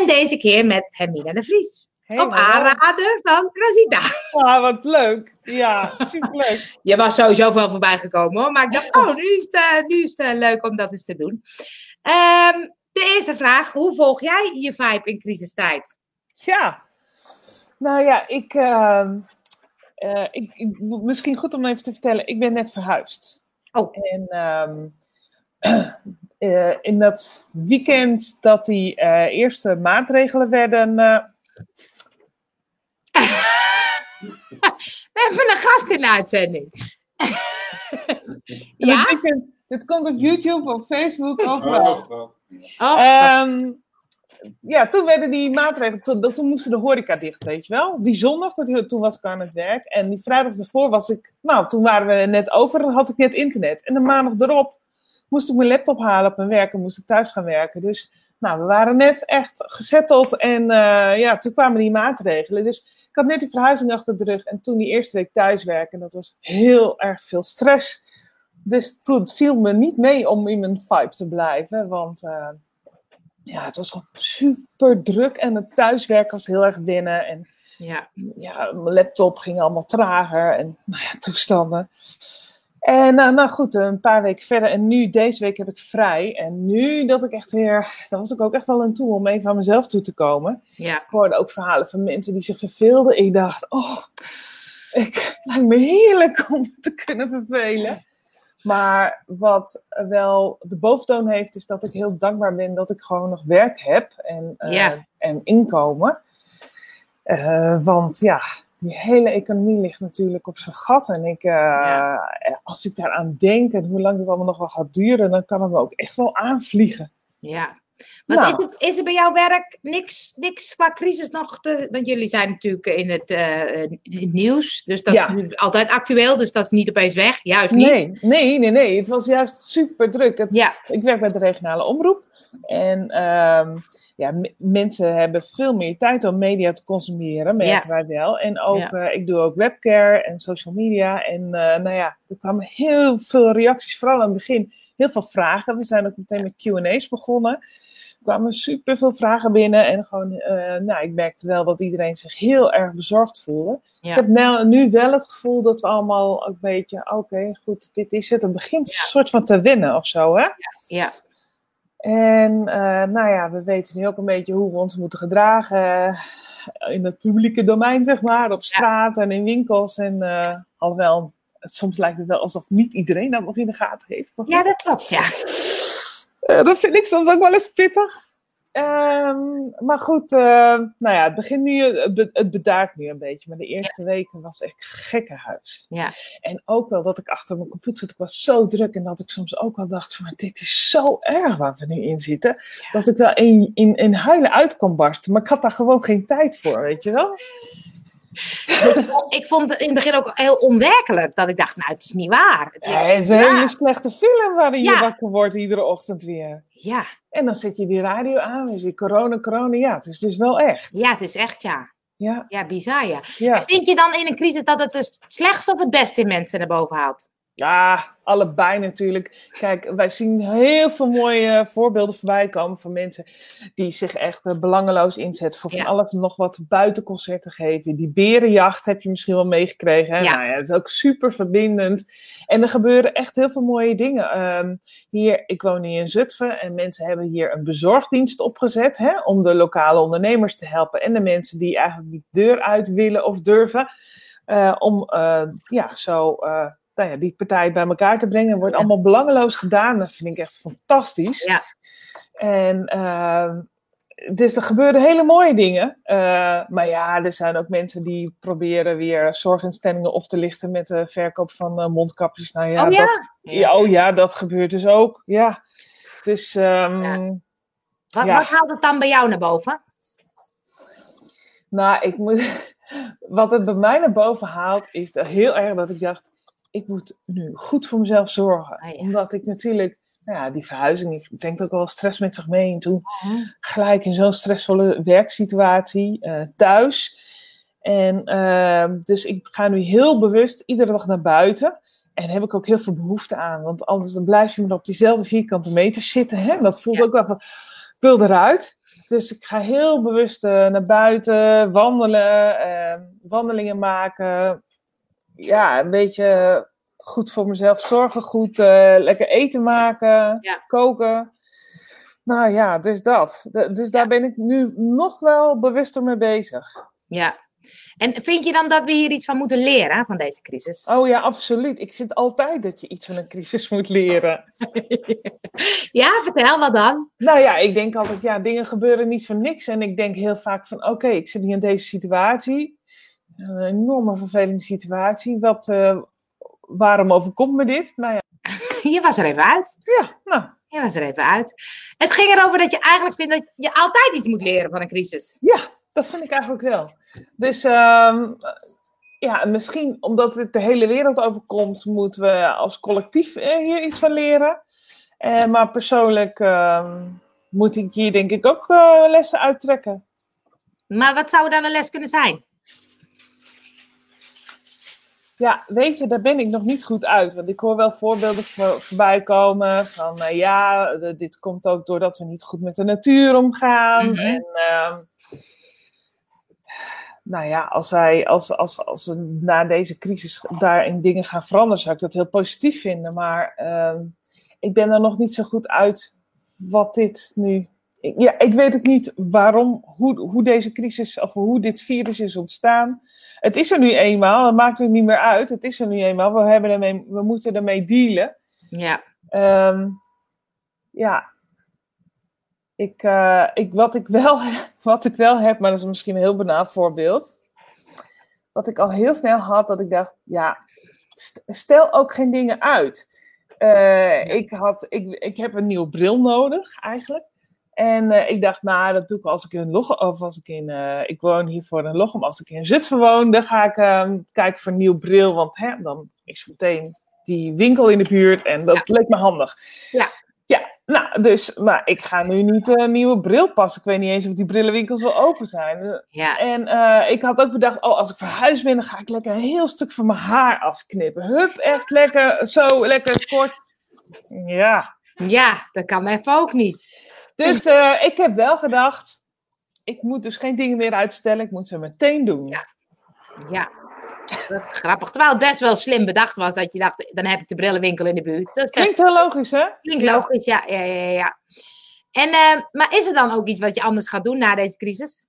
En deze keer met Hermina de Vries. Op aanraden van Rosita. Ah, wat leuk. Ja, superleuk. Je was sowieso wel voorbij gekomen hoor. Maar ik dacht, oh, nu is het, eh, nu is het eh, leuk om dat eens te doen. Ehm, de eerste vraag. Hoe volg jij je vibe in crisistijd? Ja. Nou ja, ik, ehm, eh, ik, ik- Misschien goed om even te vertellen. Ik ben net verhuisd. Oh. En ehm, eh, in dat weekend dat die eh, eerste maatregelen werden... eh, We hebben een gast in de uitzending. in ja? weekend, dit komt op YouTube, op Facebook, overal. Oh, Ehm, ja, toen werden die maatregelen, toen, toen moesten de horeca dicht, weet je wel. Die zondag, dat- toen was ik aan het werk. En die vrijdag ervoor was ik, nou, toen waren we net over, had ik net internet. En de maandag erop moest ik mijn laptop halen op mijn werk en moest ik thuis gaan werken. Dus, nou, we waren net echt gezetteld en eh, ja, toen kwamen die maatregelen. Dus ik had net die verhuizing achter de rug en toen die eerste week thuiswerken, dat was heel erg veel stress. Dus toen viel me niet mee om in mijn vibe te blijven, want eh, ja, het was gewoon super druk en het thuiswerken was heel erg winnen. En ja. ja, mijn laptop ging allemaal trager en nou ja, toestanden. En nou, nou goed, een paar weken verder en nu, deze week heb ik vrij. En nu dat ik echt weer, dan was ik ook echt wel aan toe om even aan mezelf toe te komen. ja. Ik hoorde ook verhalen van mensen die zich verveelden. Ik dacht, oh, ik lijkt me heerlijk om te kunnen vervelen. Maar wat wel de boventoon heeft, is dat ik heel dankbaar ben dat ik gewoon nog werk heb en, eh, Ja. en inkomen. Eh, want ja, die hele economie ligt natuurlijk op zijn gat. En ik, eh, Ja. als ik daaraan denk en hoe lang het allemaal nog wel gaat duren, dan kan het me ook echt wel aanvliegen. ja. Want Nou. is, het, is er bij jouw werk niks, niks qua crisis nog te... Want jullie zijn natuurlijk in het, eh, in het nieuws. Dus dat Ja. is altijd actueel. Dus dat is niet opeens weg. Juist niet. Nee, nee, nee, nee. Het was juist super druk. Het Ja, Ik werk bij de regionale omroep. En ehm, ja, mensen hebben veel meer tijd om media te consumeren, merken wij wel. En ook, Ja. eh, ik doe ook webcare en social media. En eh, nou ja, er kwamen heel veel reacties, vooral aan het begin. Heel veel vragen. We zijn ook meteen met Q&A's begonnen. Er kwamen super veel vragen binnen. En gewoon, eh, nou, ik merkte wel dat iedereen zich heel erg bezorgd voelde. Ja. Ik heb nou, nu wel het gevoel dat we allemaal een beetje, oké, goed, dit is het. Het begint een soort van te winnen of zo, hè? ja. En eh, nou ja, we weten nu ook een beetje hoe we ons moeten gedragen in het publieke domein, zeg maar, op straat en in winkels. En eh, alhoewel, soms lijkt het wel alsof niet iedereen dat nog in de gaten heeft. Ja, dat klopt. Ja. eh, dat vind ik soms ook wel eens pittig. Ehm, maar goed, eh, nou ja, het begint nu, het, be- het bedaart nu een beetje. Maar de eerste weken was echt gekkenhuis. Ja. En ook wel dat ik achter mijn computer zat. Ik was zo druk en dat ik soms ook wel dacht van, maar dit is zo erg waar we nu in zitten. Dat ik wel in, in, in huilen uit kon barsten. Maar ik had daar gewoon geen tijd voor, weet je wel? Ik vond het in het begin ook heel onwerkelijk. Dat ik dacht, nou, het is niet waar. Het is- Ja, het is een hele slechte film waarin je Ja. wakker wordt iedere ochtend weer. ja. En dan zet je die radio aan en je ziet corona, corona. Ja, het is dus wel echt. ja, het is echt, ja. Ja, Ja, bizar, ja. ja. Vind je dan in een crisis dat het het slechtste of het beste in mensen naar boven haalt? Ja, allebei natuurlijk. Kijk, wij zien heel veel mooie voorbeelden voorbij komen van mensen die zich echt eh, belangeloos inzetten voor van Ja. alles nog wat buitenconcerten geven. Die berenjacht heb je misschien wel meegekregen. Hè? Ja. Nou ja, het is ook super verbindend. En er gebeuren echt heel veel mooie dingen. Ehm, hier, ik woon hier in Zutphen en mensen hebben hier een bezorgdienst opgezet hè, om de lokale ondernemers te helpen en de mensen die eigenlijk die deur uit willen of durven. eh, om eh, ja, zo eh, nou ja, die partij bij elkaar te brengen. wordt allemaal belangeloos gedaan. Dat vind ik echt fantastisch. Ja. En ehm, dus er gebeuren hele mooie dingen. Eh, maar ja, er zijn ook mensen die proberen weer zorginstellingen op te lichten met de verkoop van eh, mondkapjes. Nou ja, oh ja? Dat, ja, oh ja, dat gebeurt dus ook. Ja. Dus ehm, Ja. Wat, wat haalt het dan bij jou naar boven? Nou, ik moet, wat het bij mij naar boven haalt, is heel erg dat ik dacht, ik moet nu goed voor mezelf zorgen. Ah, ja. Omdat ik natuurlijk, nou ja, die verhuizing, ik denk ook wel stress met zich mee. En toen gelijk in zo'n stressvolle werksituatie eh, thuis. En ehm, dus ik ga nu heel bewust iedere dag naar buiten. En heb ik ook heel veel behoefte aan. Want anders dan blijf je maar op diezelfde vierkante meter zitten. Hè? Dat voelt Ja. ook wel van, ik wil eruit. Dus ik ga heel bewust eh, naar buiten, wandelen, eh, wandelingen maken. Ja, een beetje goed voor mezelf zorgen, goed eh, lekker eten maken, Ja. koken. Nou ja, dus dat. De- dus daar ben ik nu nog wel bewuster mee bezig. Ja. En vind je dan dat we hier iets van moeten leren, van deze crisis? Oh ja, absoluut. Ik vind altijd dat je iets van een crisis moet leren. ja, vertel wat dan. Nou ja, ik denk altijd, ja, dingen gebeuren niet voor niks. En ik denk heel vaak van, oké, ik zit nu in deze situatie. Een enorme vervelende situatie. Wat, eh, waarom overkomt me dit? Nou ja, Je was er even uit. ja nou, Je was er even uit. Het ging erover dat je eigenlijk vindt dat je altijd iets moet leren van een crisis. ja, dat vind ik eigenlijk wel. Dus ehm, ja, misschien omdat het de hele wereld overkomt, moeten we als collectief eh, hier iets van leren. Eh, maar persoonlijk ehm, moet ik hier denk ik ook eh, lessen uittrekken. Maar wat zou dan een les kunnen zijn? Ja, weet je, daar ben ik nog niet goed uit. Want ik hoor wel voorbeelden voor, voorbij komen van, eh, ja, de- dit komt ook doordat we niet goed met de natuur omgaan. Mhm. En, ehm, nou ja, als, wij, als, als, als we na deze crisis daarin dingen gaan veranderen, zou ik dat heel positief vinden. Maar ehm, ik ben er nog niet zo goed uit wat dit nu. Ik- Ja, ik weet ook niet waarom, hoe, hoe deze crisis of hoe dit virus is ontstaan. Het is er nu eenmaal, het maakt het niet meer uit. Het is er nu eenmaal, we, hebben ermee, we moeten ermee dealen. Ja. Ehm, ja, ik, eh, ik, wat, ik wel, wat ik wel heb, maar dat is misschien een heel banaal voorbeeld. Wat ik al heel snel had, dat ik dacht, ja, st- stel ook geen dingen uit. Eh, ik, had, ik, ik heb een nieuwe bril nodig, eigenlijk. En eh, ik dacht, nou, dat doe ik als ik in Lochem, of als ik in, eh, ik woon hier voor een Lochem, als ik in Zutphen woon, dan ga ik ehm, kijken voor een nieuwe bril, want hè, dan is meteen die winkel in de buurt en dat leek me handig. Ja. Ja, nou, dus, maar ik ga nu niet eh, een nieuwe bril passen. Ik weet niet eens of die brillenwinkels wel open zijn. Ja. En eh, ik had ook bedacht, oh, als ik verhuisd ben, dan ga ik lekker een heel stuk van mijn haar afknippen. Hup, echt lekker, zo lekker kort. Ja. Ja, dat kan even ook niet. Dus eh, ik heb wel gedacht, ik moet dus geen dingen meer uitstellen. Ik moet ze meteen doen. Ja. Ja. Dat is grappig. Terwijl het best wel slim bedacht was dat je dacht, dan heb ik de brillenwinkel in de buurt. Dat is best Klinkt heel logisch, hè? Klinkt logisch, ja. ja, ja, ja, ja. En, eh, maar is er dan ook iets wat je anders gaat doen na deze crisis?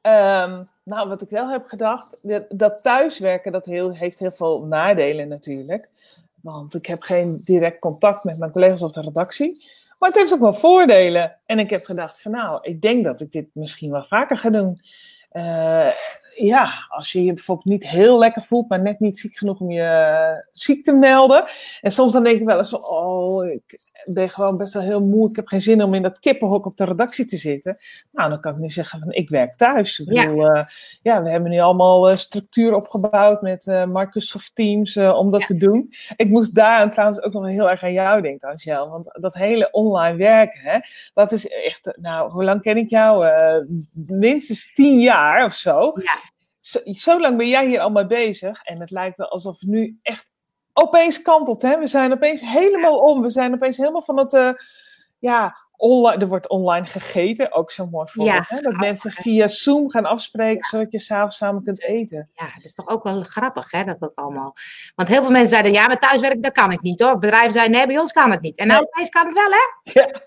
Ehm, nou, wat ik wel heb gedacht, dat, dat thuiswerken dat heel, heeft heel veel nadelen natuurlijk. Want ik heb geen direct contact met mijn collega's op de redactie. Maar het heeft ook wel voordelen. En ik heb gedacht van nou, ik denk dat ik dit misschien wel vaker ga doen. Eh, ja, als je je bijvoorbeeld niet heel lekker voelt, maar net niet ziek genoeg om je eh, ziek te melden. En soms dan denk ik wel eens van, oh, ik ben gewoon best wel heel moe. Ik heb geen zin om in dat kippenhok op de redactie te zitten. Nou, dan kan ik nu zeggen van, ik werk thuis. Ik Ja. bedoel, ja, ja we hebben nu allemaal eh, structuur opgebouwd met eh, Microsoft Teams eh, om dat Ja. te doen. Ik moest daar trouwens ook nog heel erg aan jou denken, Angel. Want dat hele online werken, hè, dat is echt, nou, hoe lang ken ik jou? Eh, minstens tien jaar of zo. Ja. Zo, zo lang ben jij hier al mee bezig. En het lijkt wel alsof het nu echt opeens kantelt. Hè? We zijn opeens helemaal om. We zijn opeens helemaal van het, eh, ja, online, er wordt online gegeten. Ook zo'n mooi voorbeeld. Ja, hè? Dat mensen via Zoom gaan afspreken, zodat je s'avonds samen kunt eten. Ja, dat is toch ook wel grappig, hè, dat dat allemaal. Want heel veel mensen zeiden, ja, met thuiswerken, dat kan ik niet, hoor. Bedrijven zeiden, nee, bij ons kan het niet. En nou, Nee. opeens kan het wel, hè? Ja.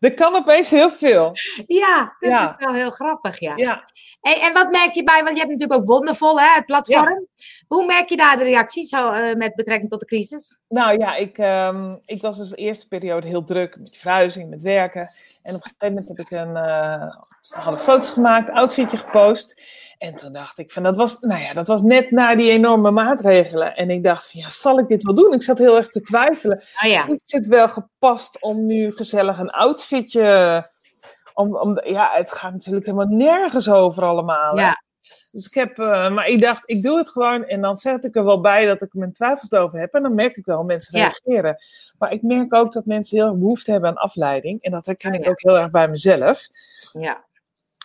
Er kan opeens heel veel. Ja, dat Ja. is wel heel grappig, ja. Ja. Hey, en wat merk je bij, want je hebt natuurlijk ook Wondervol, hè, het platform. Hoe merk je daar de reacties zo, eh, met betrekking tot de crisis? Nou ja, ik, ehm, ik was dus de eerste periode heel druk met verhuizing, met werken. En op een gegeven moment heb ik een, eh, we hadden foto's gemaakt, outfitje gepost. En toen dacht ik van, dat was, nou ja, dat was net na die enorme maatregelen. En ik dacht van, ja, zal ik dit wel doen? Ik zat heel erg te twijfelen. Oh ja, Is het wel gepast om nu gezellig een outfitje... Om, om, ja, het gaat natuurlijk helemaal nergens over allemaal. ja, Dus ik heb, eh, maar ik dacht, ik doe het gewoon en dan zet ik er wel bij dat ik mijn twijfels over heb. En dan merk ik wel hoe mensen Ja. reageren. Maar ik merk ook dat mensen heel erg behoefte hebben aan afleiding. En dat herken ik ja. ook heel erg bij mezelf. ja,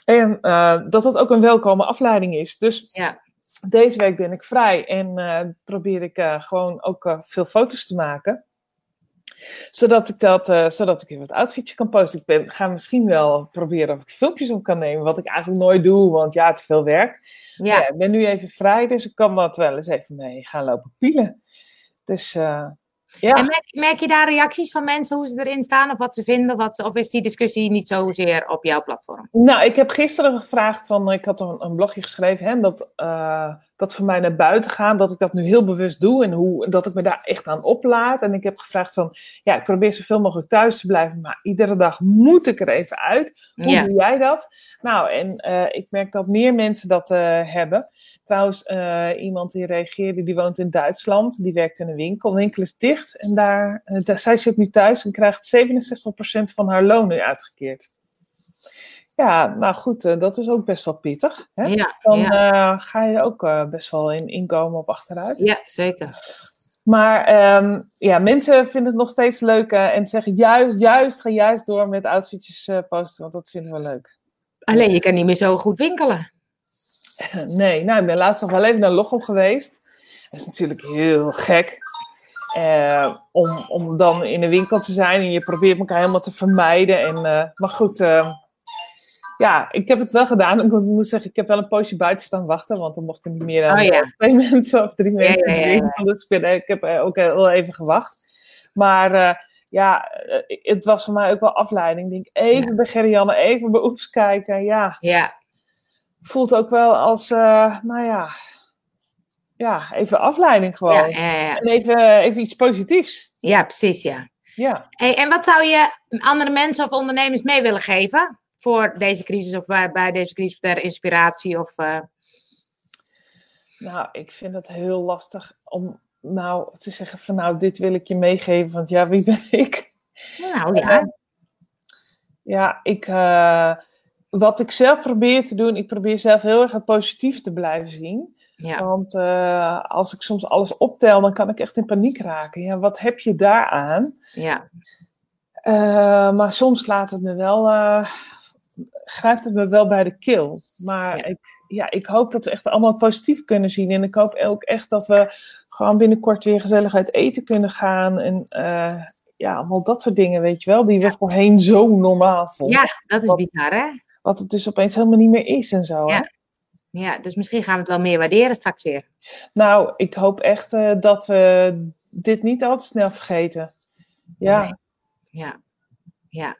En eh, dat dat ook een welkome afleiding is. Dus ja. deze week ben ik vrij en eh, probeer ik eh, gewoon ook veel foto's te maken. Zodat ik, dat, zodat ik weer wat outfitjes kan posten. Ik ben, ga misschien wel proberen of ik filmpjes op kan nemen. Wat ik eigenlijk nooit doe, want ja, te veel werk. Ja. ik ben nu even vrij, dus ik kan dat wel eens even mee gaan lopen pielen. Dus ja. En merk, merk, je daar reacties van mensen hoe ze erin staan of wat ze vinden? Of, wat ze, of is die discussie niet zozeer op jouw platform? Nou, ik heb gisteren gevraagd van, ik had een, een blogje geschreven, hè, dat, uh, dat voor mij naar buiten gaan, dat ik dat nu heel bewust doe en hoe, dat ik me daar echt aan oplaad. En ik heb gevraagd van, ja, ik probeer zoveel mogelijk thuis te blijven, maar iedere dag moet ik er even uit. Hoe doe jij dat? Nou, en uh, ik merk dat meer mensen dat uh, hebben. Trouwens, uh, iemand die reageerde, die woont in Duitsland, die werkt in een winkel. De winkel is dicht en daar, daar zij zit nu thuis en krijgt 67% van haar loon nu uitgekeerd. Ja, nou goed, uh, dat is ook best wel pittig. Hè? Ja, Dan ja. Uh, ga je ook uh, best wel in inkomen op achteruit. Ja, zeker. Maar um, ja, mensen vinden het nog steeds leuk en zeggen juist, juist, ga juist door met outfitjes posten, want dat vinden we leuk. Alleen je kan niet meer zo goed winkelen. nee, nou, ik ben laatst nog wel even naar Lochem geweest. Dat is natuurlijk heel gek. om, om dan in de winkel te zijn en je probeert elkaar helemaal te vermijden. En, maar goed, ehm, ja, ik heb het wel gedaan. Ik moet zeggen, ik heb wel een poosje buiten staan wachten, want er mochten niet meer dan oh, ja. twee mensen of drie mensen ja, ja, ja, Dus ik, ik heb ook heel even gewacht. Maar uh, ja, eh, het was voor mij ook wel afleiding. Ik denk, even bij Gerrianne, even bij Oeps kijken. Ja. ja. Voelt ook wel als, uh, nou ja, ja, even afleiding gewoon. En even, even iets positiefs. Ja, precies, ja. ja. Hey, en wat zou je andere mensen of ondernemers mee willen geven? Voor deze crisis of bij, bij deze crisis ter inspiratie? Of, uh... Nou, ik vind het heel lastig om nou te zeggen van nou, dit wil ik je meegeven, want ja, wie ben ik? Nou ja. Uh, ja, ik, uh, wat ik zelf probeer te doen, ik probeer zelf heel erg het positief te blijven zien. Ja. Want als ik soms alles optel, dan kan ik echt in paniek raken. Ja, wat heb je daaraan? Ja. maar soms laat het me wel grijpt het me wel bij de keel. Maar ja. Ik, ja, ik hoop dat we echt allemaal positief kunnen zien. En ik hoop ook echt dat we gewoon binnenkort weer gezellig uit eten kunnen gaan. En uh, ja, allemaal dat soort dingen, weet je wel. Die we voorheen zo normaal vonden. Ja, dat is wat, bizar, hè? Wat het dus opeens helemaal niet meer is en zo, ja. Hè? Ja, dus misschien gaan we het wel meer waarderen straks weer. Nou, ik hoop echt uh, dat we dit niet al te snel vergeten. Ja. Nee. Ja. Ja.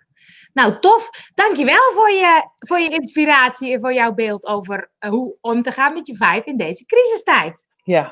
Nou, tof. Dankjewel voor je, voor je inspiratie en voor jouw beeld over eh, hoe om te gaan met je vibe in deze crisistijd. Ja,